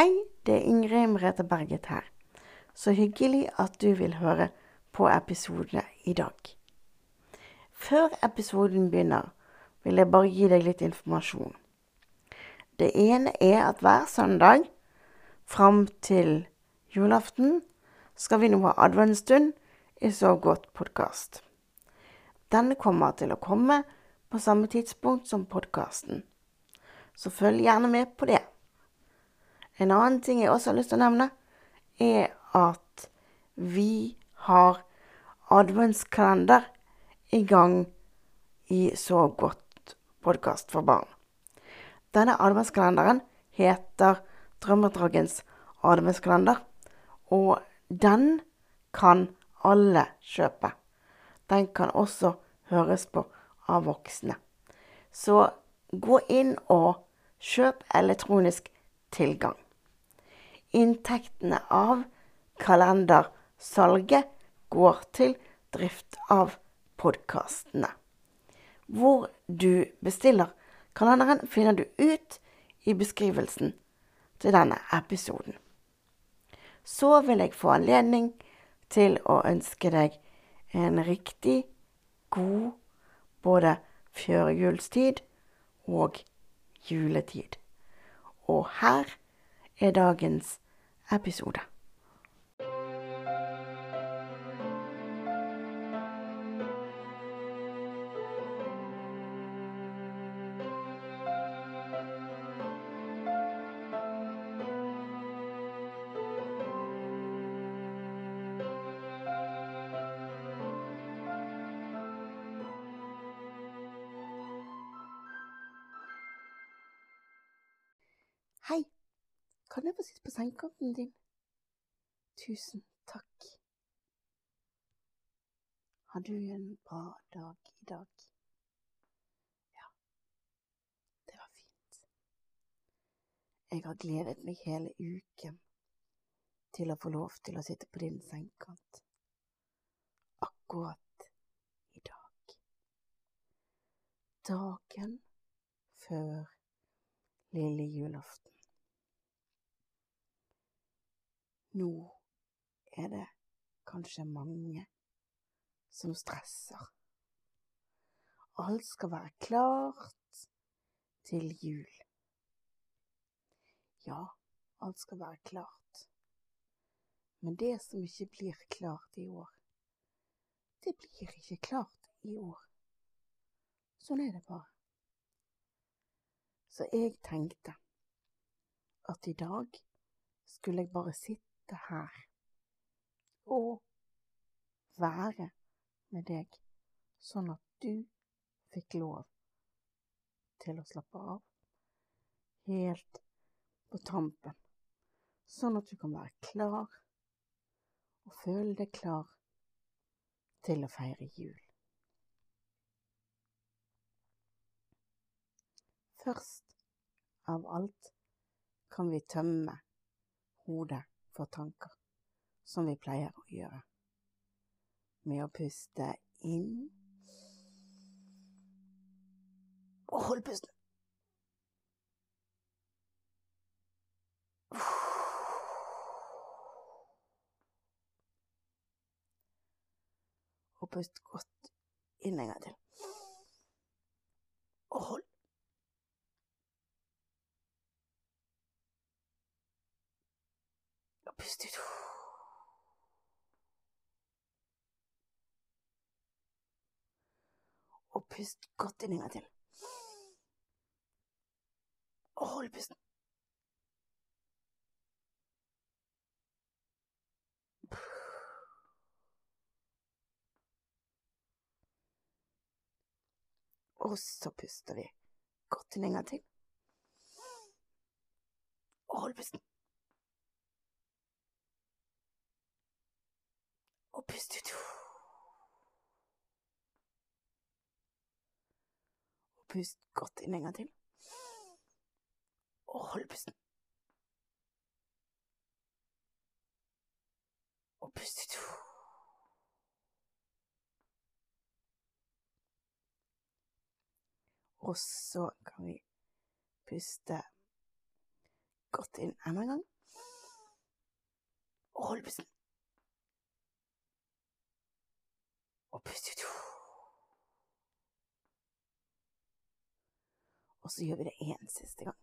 Hei, det er Ingrid Merete Berget her. Så hyggelig at du vil høre på episodene i dag. Før episoden begynner, vil jeg bare gi deg litt informasjon. Det ene er at hver søndag fram til julaften skal vi nå ha adventsstund i Så godt podkast. Denne kommer til å komme på samme tidspunkt som podkasten, så følg gjerne med på det. En annen ting jeg også har lyst til å nevne, er at vi har adventskalender i gang i Så godt podkast for barn. Denne adventskalenderen heter Drømmedragens adventskalender, og den kan alle kjøpe. Den kan også høres på av voksne. Så gå inn og kjøp elektronisk tilgang. Inntektene av kalendersalget går til drift av podkastene. Hvor du bestiller kalenderen, finner du ut i beskrivelsen til denne episoden. Så vil jeg få anledning til å ønske deg en riktig god både førjulstid og juletid. Og her er dagens episode. Kan jeg få sitte på sengekanten din? Tusen takk. Har du en bra dag i dag? Ja, det var fint. Jeg har gledet meg hele uken til å få lov til å sitte på din sengekant. Akkurat i dag. Dagen før lille julaften. Nå er det kanskje mange som stresser. Alt skal være klart til jul. Ja, alt skal være klart. Men det som ikke blir klart i år, det blir ikke klart i år. Sånn er det bare. Så jeg tenkte at i dag skulle jeg bare sitte her og være med deg, sånn at du fikk lov til å slappe av helt på tampen, sånn at du kan være klar og føle deg klar til å feire jul. Først av alt kan vi tømme hodet for tanker, som vi pleier å gjøre, med å puste inn og hold pusten. Og pust godt inn en gang til. Og hold. Pust ut. Og pust godt inn en gang til. Og hold pusten. Og så puster vi godt inn en gang til. Og hold pusten. Og pust ut. Og pust godt inn en gang til. Og hold pusten. Og pust ut. Og så kan vi puste godt inn enda en gang. Og hold pusten. Og pust ut. Og så gjør vi det en siste gang.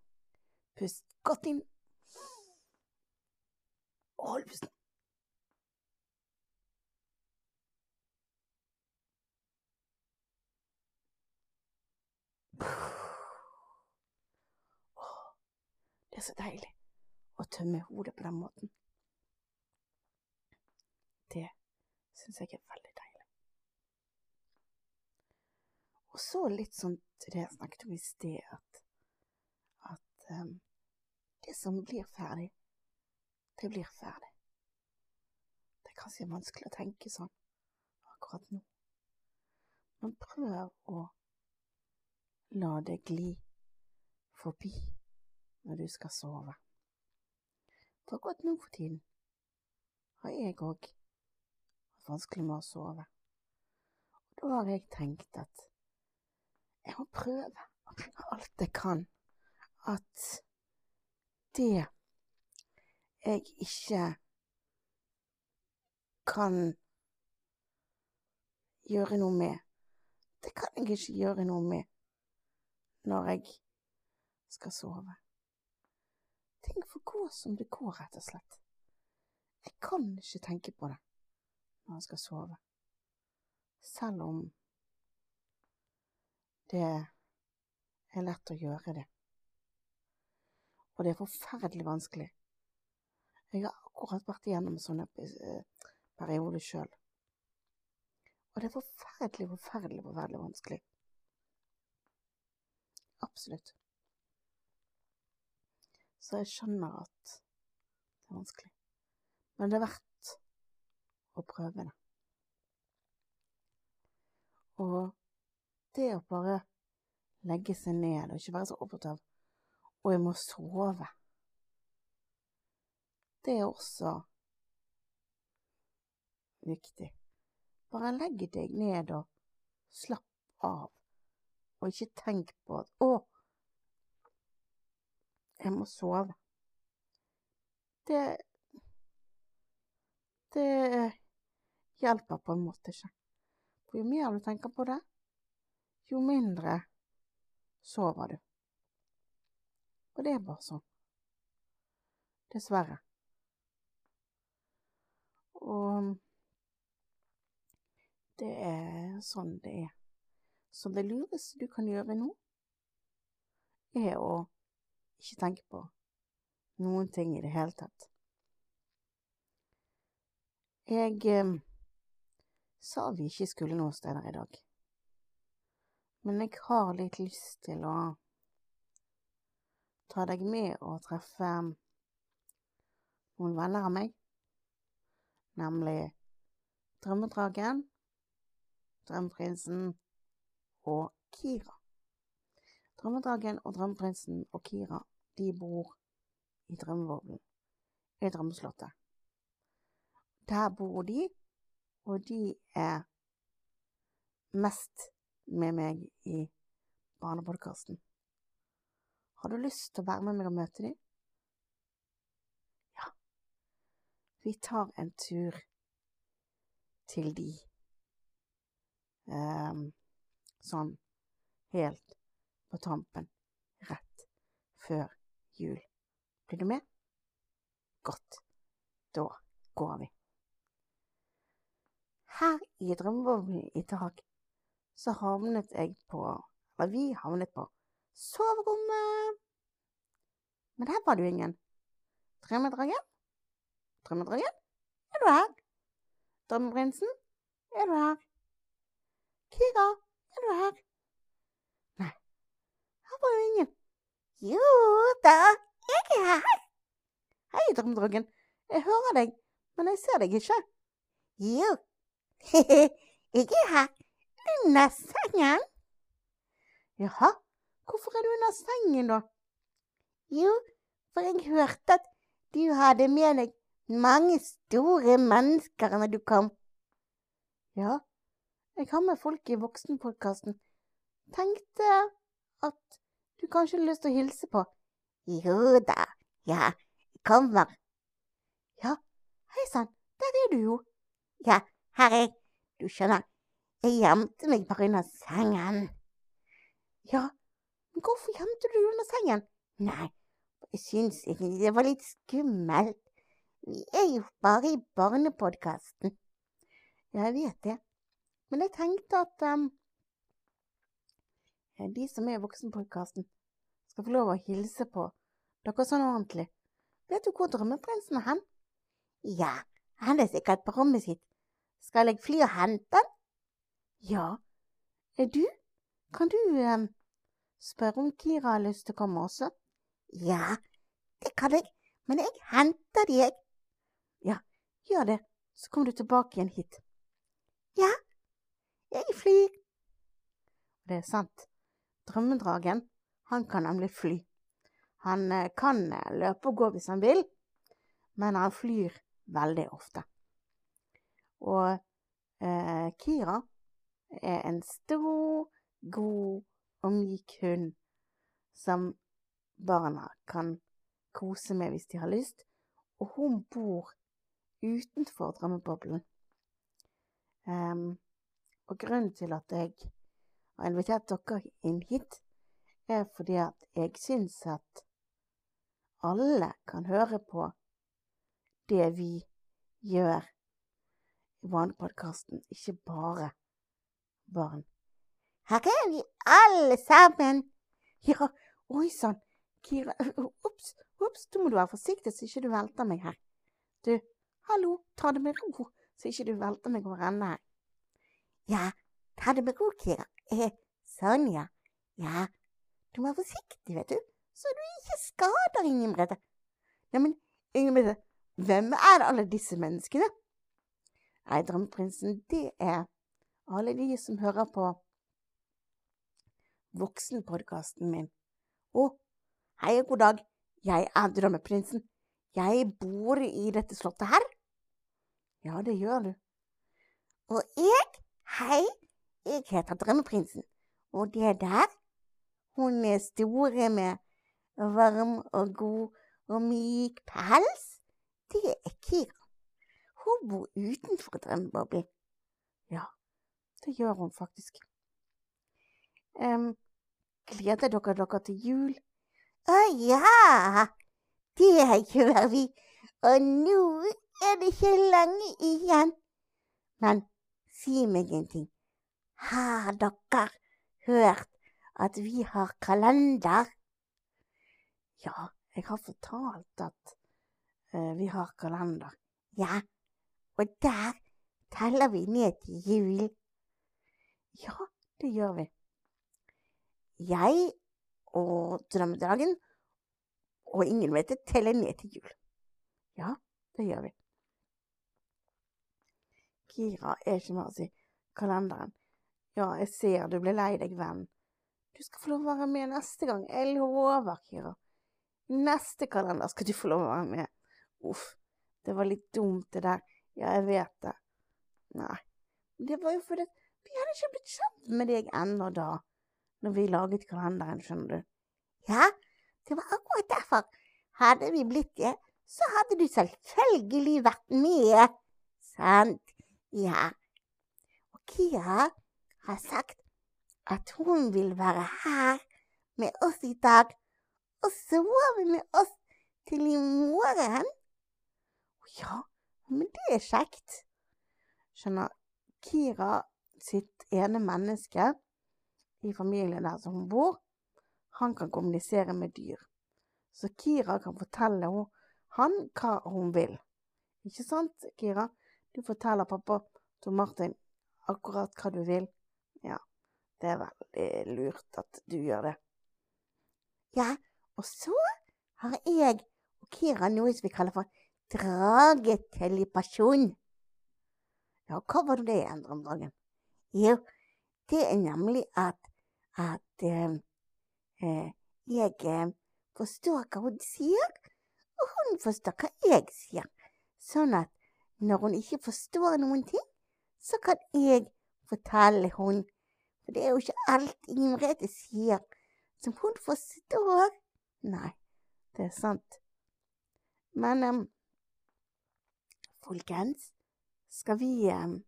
Pust godt inn. Og hold pusten. Det er så deilig å tømme hodet på den måten. Det syns jeg er veldig deilig. Og så litt sånn til det jeg snakket om i sted, at, at um, det som blir ferdig, det blir ferdig. Det er kanskje vanskelig å tenke sånn akkurat nå. Men prøv å la det gli forbi når du skal sove. For godt nå for tiden har jeg òg hatt vanskelig med å sove. Og da har jeg tenkt at jeg må prøve alt jeg kan at det jeg ikke kan gjøre noe med, det kan jeg ikke gjøre noe med når jeg skal sove. Ting får gå som det går, rett og slett. Jeg kan ikke tenke på det når jeg skal sove, selv om det er lett å gjøre det. Og det er forferdelig vanskelig. Jeg har akkurat vært igjennom sånne perioder periode sjøl. Og det er forferdelig, forferdelig, forferdelig vanskelig. Absolutt. Så jeg skjønner at det er vanskelig. Men det er verdt å prøve det. Og det å bare legge seg ned og ikke være så opptatt av og jeg må sove. Det er også viktig. Bare legg deg ned og slapp av, og ikke tenk på at 'Å, jeg må sove'. Det Det hjelper på en måte ikke. For jo mer du tenker på det, jo mindre sover du. Og det er bare sånn. Dessverre. Og det er sånn det er. Så det lureste du kan gjøre nå, er å ikke tenke på noen ting i det hele tatt. Jeg eh, sa vi ikke skulle noen steder i dag. Men jeg har litt lyst til å ta deg med og treffe noen venner av meg, nemlig Drømmedragen, Drømmeprinsen og Kira. Drømmedragen og Drømmeprinsen og Kira, de bor i drømmevognen i Drømmeslottet. Der bor de, og de er mest med meg i barnepodkasten. Har du lyst til å være med meg og møte dem? Ja, vi tar en tur til de. Um, sånn helt på tampen, rett før jul. Blir du med? Godt. Da går vi. Her i Drømmeboblen i dag så havnet jeg på Eller vi havnet på soverommet. Men her var det jo ingen. Drømmedragen? Drømmedragen? Er du her? Drømmeprinsen? Er du her? Kira? Er du her? Nei, her var jo ingen. Jo da, jeg er her. Hei, drømmedragen. Jeg hører deg, men jeg ser deg ikke. Jo, jeg er her. Under sengen. Jaha, Hvorfor er du under sengen, da? Jo, for jeg hørte at du hadde med deg mange store mennesker når du kom. Ja, jeg har med folk i voksenpodkasten. Tenkte at du kanskje hadde lyst til å hilse på. Jo da, Ja, jeg kommer. Ja, hei sann, der er du jo. Ja, her er jeg. Du skjønner, jeg gjemte meg bare under sengen. Ja, men hvorfor gjemte du deg under sengen? Nei, jeg syns egentlig det var litt skummelt. Vi er jo bare i barnepodkasten. Ja, Jeg vet det, men jeg tenkte at um, de som er i voksenpodkasten, skal få lov å hilse på dere sånn ordentlig. Vet du hvor drømmeprinsen er hen? Ja, han er sikkert på rommet sitt. Skal jeg fly og hente han? Ja. Er du? Kan du um, spørre om Kira har lyst til å komme også? Ja, det kan jeg, men jeg henter deg. Ja, gjør det, så kommer du tilbake igjen hit. Ja, jeg flyr. Det er sant. Drømmedragen, han kan nemlig fly. Han eh, kan eh, løpe og gå hvis han vil, men han flyr veldig ofte. Og eh, Kira er en stor, god og myk hund som barna kan kose med hvis de har lyst, og hun bor utenfor drømmeboblen. Um, og grunnen til at jeg har invitert dere inn hit, er fordi at jeg syns at alle kan høre på det vi gjør i Vanepodkasten, ikke bare barn. Her er vi alle sammen. Ja, oi sann. Kira Ops, ops, du må du være forsiktig så ikke du velter meg her. Du, hallo, ta det med ro, så ikke du velter meg over ende her. Ja, ta det med ro, Kira. Eh, sånn, ja. Ja, du må være forsiktig, vet du, så du ikke skader Inger Brede. Ja, men Brede, hvem er alle disse menneskene? Nei, Drømmeprinsen, det er alle de som hører på voksenpodkasten min. Å, hei og god dag, jeg er Drømmeprinsen. Jeg bor i dette slottet her. Ja, det gjør du. Og jeg, hei, jeg heter Drømmeprinsen. Og det der, hun er store med varm og god og myk pels, det er Kira. Hun bor utenfor drømmeboblen. Det gjør hun faktisk. Um, gleder dere dere til jul? Å ja, det gjør vi. Og nå er det ikke lenge igjen. Men si meg en ting. Har dere hørt at vi har kalender? Ja, jeg har fortalt at uh, vi har kalender. Ja, og der teller vi ned til jul. Ja, det gjør vi. Jeg og Drømmedragen og ingen vet det teller ned til jul. Ja, det gjør vi. Kira er ikke med oss i kalenderen. Ja, jeg ser du blir lei deg, venn. Du skal få lov å være med neste gang. Jeg lover, Kira. Neste kalender skal du få lov å være med. Uff, det var litt dumt, det der. Ja, jeg vet det. Nei, det var jo fordi vi hadde ikke blitt kjent med deg ennå da, når vi laget kalenderen, skjønner du. Ja, det var akkurat derfor. Hadde vi blitt det, så hadde du selvfølgelig vært med. Sant? Ja. Og Kia har sagt at hun vil være her med oss i dag og sove med oss til i morgen. Ja, men det er kjekt. Skjønner, Kira sitt ene menneske i familien der som hun bor, han kan kommunisere med dyr. Så Kira kan fortelle han hva hun vil. Ikke sant, Kira? Du forteller pappa Tor Martin akkurat hva du vil. Ja, det er veldig lurt at du gjør det. Ja, og så har jeg og Kira noe som vi kaller for dragetelepasjon. Ja, hva var det igjen, Drømmedragen? Jo, det er nemlig at, at eh, eh, jeg eh, forstår hva hun sier, og hun forstår hva jeg sier. Sånn at når hun ikke forstår noen ting, så kan jeg fortelle hun. For det er jo ikke alt Inger Merete sier som hun forstår. Nei, det er sant. Men um, folkens, skal vi em,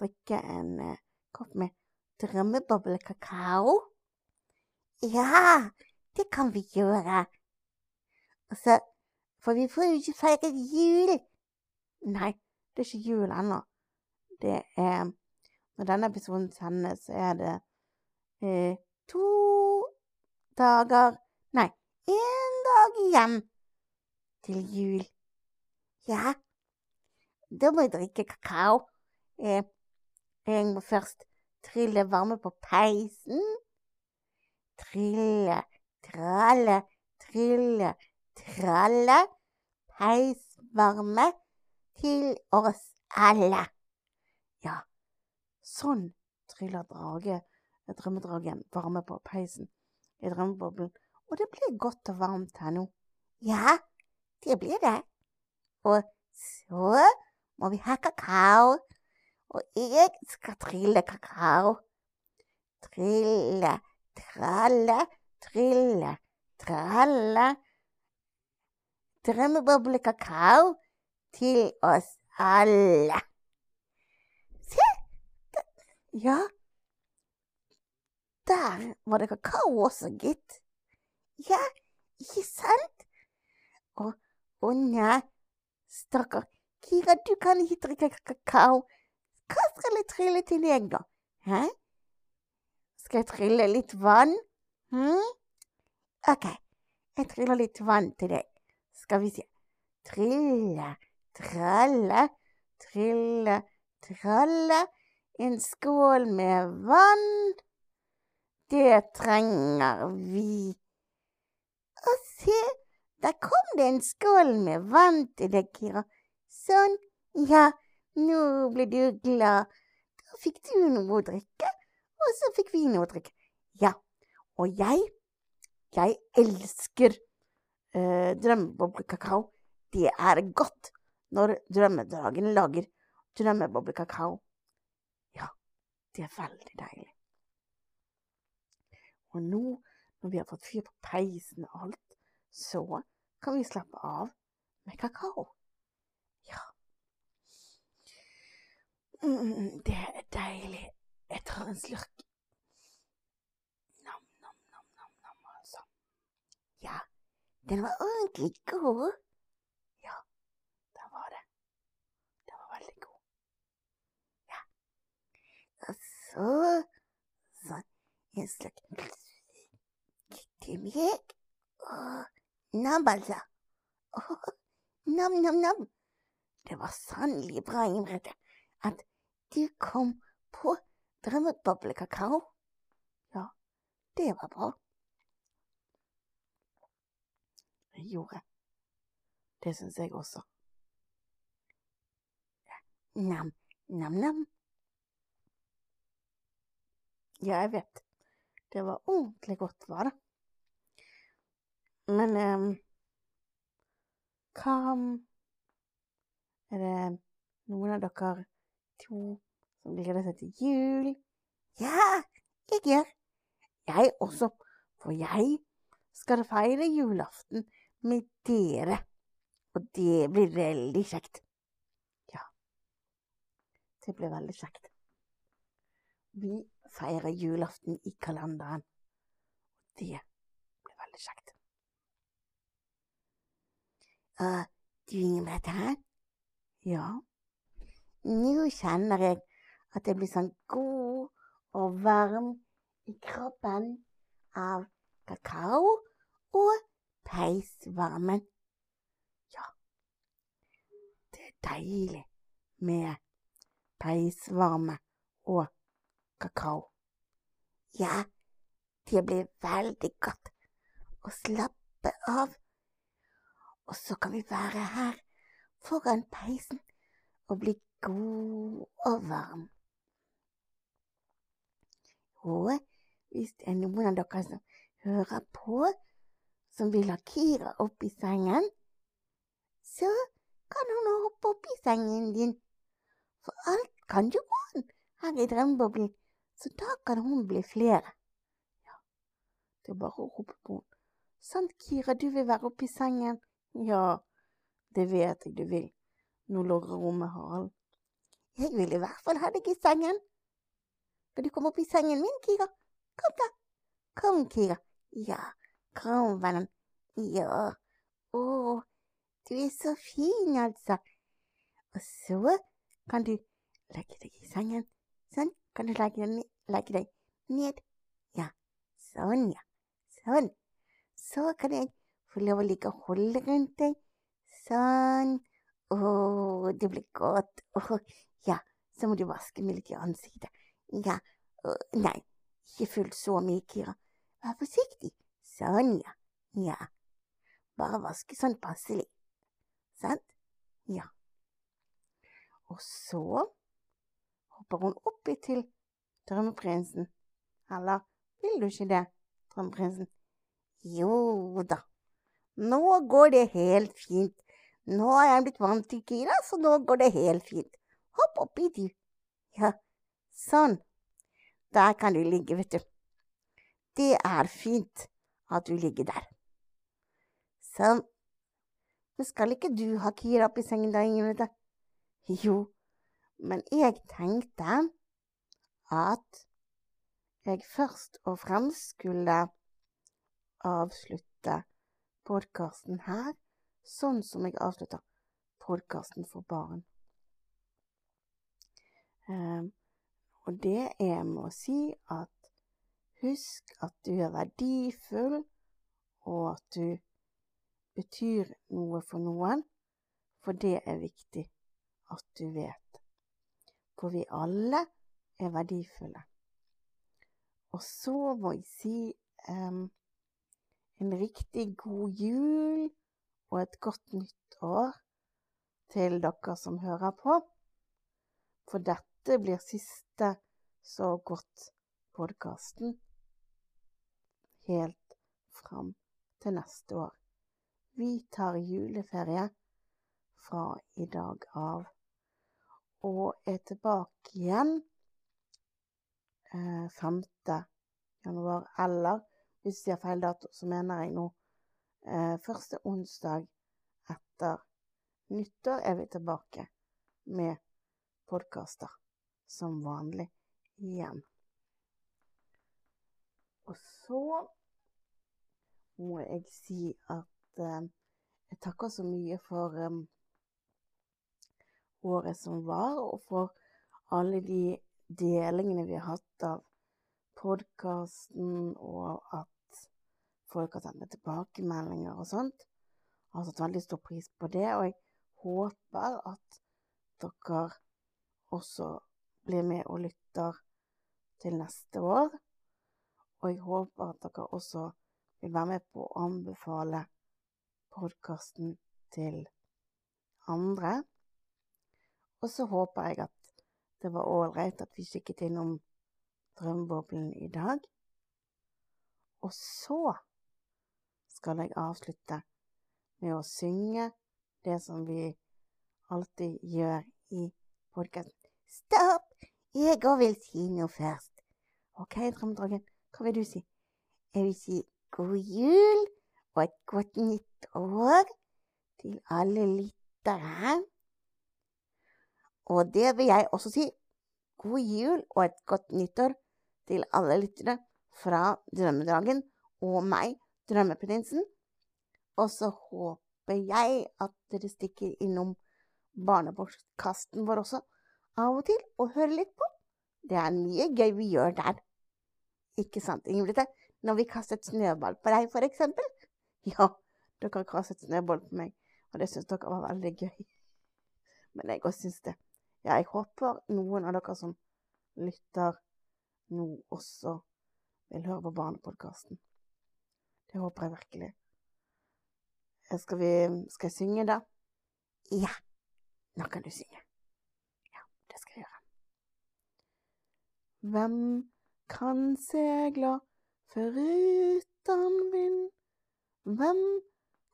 drikke en eh, kopp med drømmeboblekakao? Ja, det kan vi gjøre. Og så, for vi får jo ikke feiret jul. Nei, det er ikke jul ennå. Det er Når denne episoden sendes, så er det eh, to dager Nei, én dag igjen til jul. Ja, da må jeg drikke kakao. Eh, jeg må først trille varme på peisen. Trille, tralle, trille, tralle. Peisvarme til oss alle. Ja, sånn triller drage, drømmedragen varme på peisen i drømmeboblen. Og det blir godt og varmt her nå. Ja, det blir det. Og så må vi ha kakao. Og jeg skal trille kakao. Trille, tralle, trille, tralle. Drømmeboblekakao til oss alle. Se! Ja. Der var det kakao også, gitt. Ja, ikke sant? Å, å nei, stakkar. Kira, du kan ikke drikke kakao. Hva skal jeg trille til deg, da? Hæ? Skal jeg trille litt vann? Hm? OK, jeg triller litt vann til deg. Skal vi se. Trille, tralle, trille, tralle. En skål med vann. Det trenger vi. Og se, der kom det en skål med vann til deg, Kira. Sånn. Ja, nå ble du glad. Da fikk du noe å drikke, og så fikk vi noe å drikke. Ja, og jeg, jeg elsker eh, drømmeboblekakao. Det er godt når drømmedragen lager drømmeboblekakao. Ja, det er veldig deilig. Og nå når vi har fått fyr på peisen og alt, så kan vi slappe av med kakao. Ja. Det er deilig. Jeg tar en slurk. Nam, nam, nam, nam, nam, altså. Ja, den var ordentlig god. Ja, den var det. Den var veldig god. Ja. Og så sånn en slurk til meg. og nam, altså. Åh, nam, nam, nam. Det var sannelig bra, Imrete, at du kom på drømmeboblekakao. Ja, det var bra. Jeg gjorde. Det syns jeg også. Nam, nam, nam. Ja, jeg vet. Det var ordentlig godt, var det. Men um, hva Er det noen av dere to som gleder seg til jul? Ja, jeg gjør. Jeg også. For jeg skal feire julaften med dere. Og det blir veldig kjekt. Ja. Det blir veldig kjekt. Vi feirer julaften i kalenderen. Det blir veldig kjekt. Uh, du, Ingebrigtsen? Ja? Nå kjenner jeg at jeg blir sånn god og varm i kroppen av kakao og peisvarmen. Ja, det er deilig med peisvarme og kakao. Ja, det blir veldig godt å slappe av. Og så kan vi være her foran peisen og bli god og varm. Og hvis det er noen av dere som hører på, som vil ha Kira opp i sengen, så kan hun hoppe opp i sengen din. For alt kan jo gå an her i drømmeboblen, så da kan hun bli flere. Ja, det er bare å rope på henne. Sant, Kira, du vil være oppe i sengen? Ja, Det vet jeg du vil. Nå logrer rommet Harald. Jeg vil i hvert fall ha deg i sengen. Skal du komme opp i sengen min, Kira? Kom, da. Kom, Kira. Ja, kom, vennen. Ja. Å, du er så fin, altså. Og så kan du legge deg i sengen. Sånn. Kan du legge deg, ned, legge deg ned? Ja. Sånn, ja. Sånn. Så kan jeg få lov å ligge og holde rundt deg. Sånn. Å, det blir godt. Å. Så må du vaske meg litt i ansiktet. Ja. uh, nei, ikke fullt så mye, Kira. Vær forsiktig. Sånn, ja. Ja. Bare vaske sånn passelig. Sant? Ja. Og så hopper hun oppi til drømmeprinsen. Eller vil du ikke det, drømmeprinsen? Jo da, nå går det helt fint. Nå er jeg blitt vant til Kira, så nå går det helt fint. Hopp oppi, du. Ja, sånn. Der kan du ligge, vet du. Det er fint at du ligger der. Sånn. Men skal ikke du ha Kira oppi sengen da, Ingrid? Jo, men jeg tenkte at jeg først og fremst skulle avslutte podkasten her sånn som jeg avslutter podkasten for barn. Um, og det er med å si at husk at du er verdifull, og at du betyr noe for noen, for det er viktig at du vet. For vi alle er verdifulle. Og så må jeg si um, en riktig god jul og et godt nytt år til dere som hører på. For dette blir siste så godt podkasten helt fram til neste år. Vi tar juleferie fra i dag av og er tilbake igjen eh, 5. januar. Eller hvis jeg sier feil dato, så mener jeg nå eh, første onsdag etter nyttår er vi tilbake med podkaster som vanlig igjen. Og så må jeg si at eh, jeg takker så mye for eh, året som var, og for alle de delingene vi har hatt av podkasten, og at folk har sendt tilbakemeldinger og sånt. Jeg har satt veldig stor pris på det, og jeg håper at dere også blir med og lytter til neste år. Og jeg håper at dere også vil være med på å anbefale podkasten til andre. Og så håper jeg at det var ålreit at vi kikket innom drømmeboblen i dag. Og så skal jeg avslutte med å synge det som vi alltid gjør i podkasten. Stopp! Jeg òg vil si noe først. OK, Drømmedragen, hva vil du si? Jeg vil si god jul og et godt nytt år til alle lyttere. Og det vil jeg også si. God jul og et godt nyttår til alle lyttere fra Drømmedragen og meg, Drømmeprinsen. Og så håper jeg at dere stikker innom barnepostkasten vår også av og til og høre litt på. Det er mye gøy vi gjør der. Ikke sant, Ingrid? Når vi kastet snøball på deg, for eksempel. Ja, dere har kastet snøball på meg, og det syns dere var veldig gøy. Men jeg òg syns det. Jeg håper noen av dere som lytter nå, også vil høre på Barnepodkasten. Det håper jeg virkelig. Skal, vi, skal jeg synge, da? Ja, nå kan du synge. Ja, det skal jeg gjøre. Hvem kan segla foruten vind? Hvem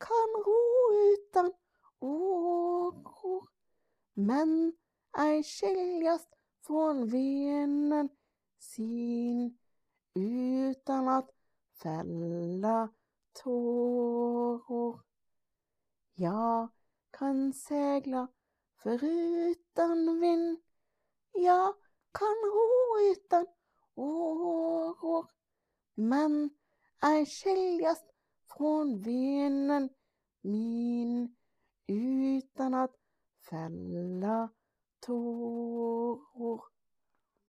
kan ro utan åkror? Men ei skiljast från vinden sin utan att fella tårer. Ja, kan segla foruten vind. Ja, kan ro utan åror, men ei skiljast från vinden min utan at fella tårer.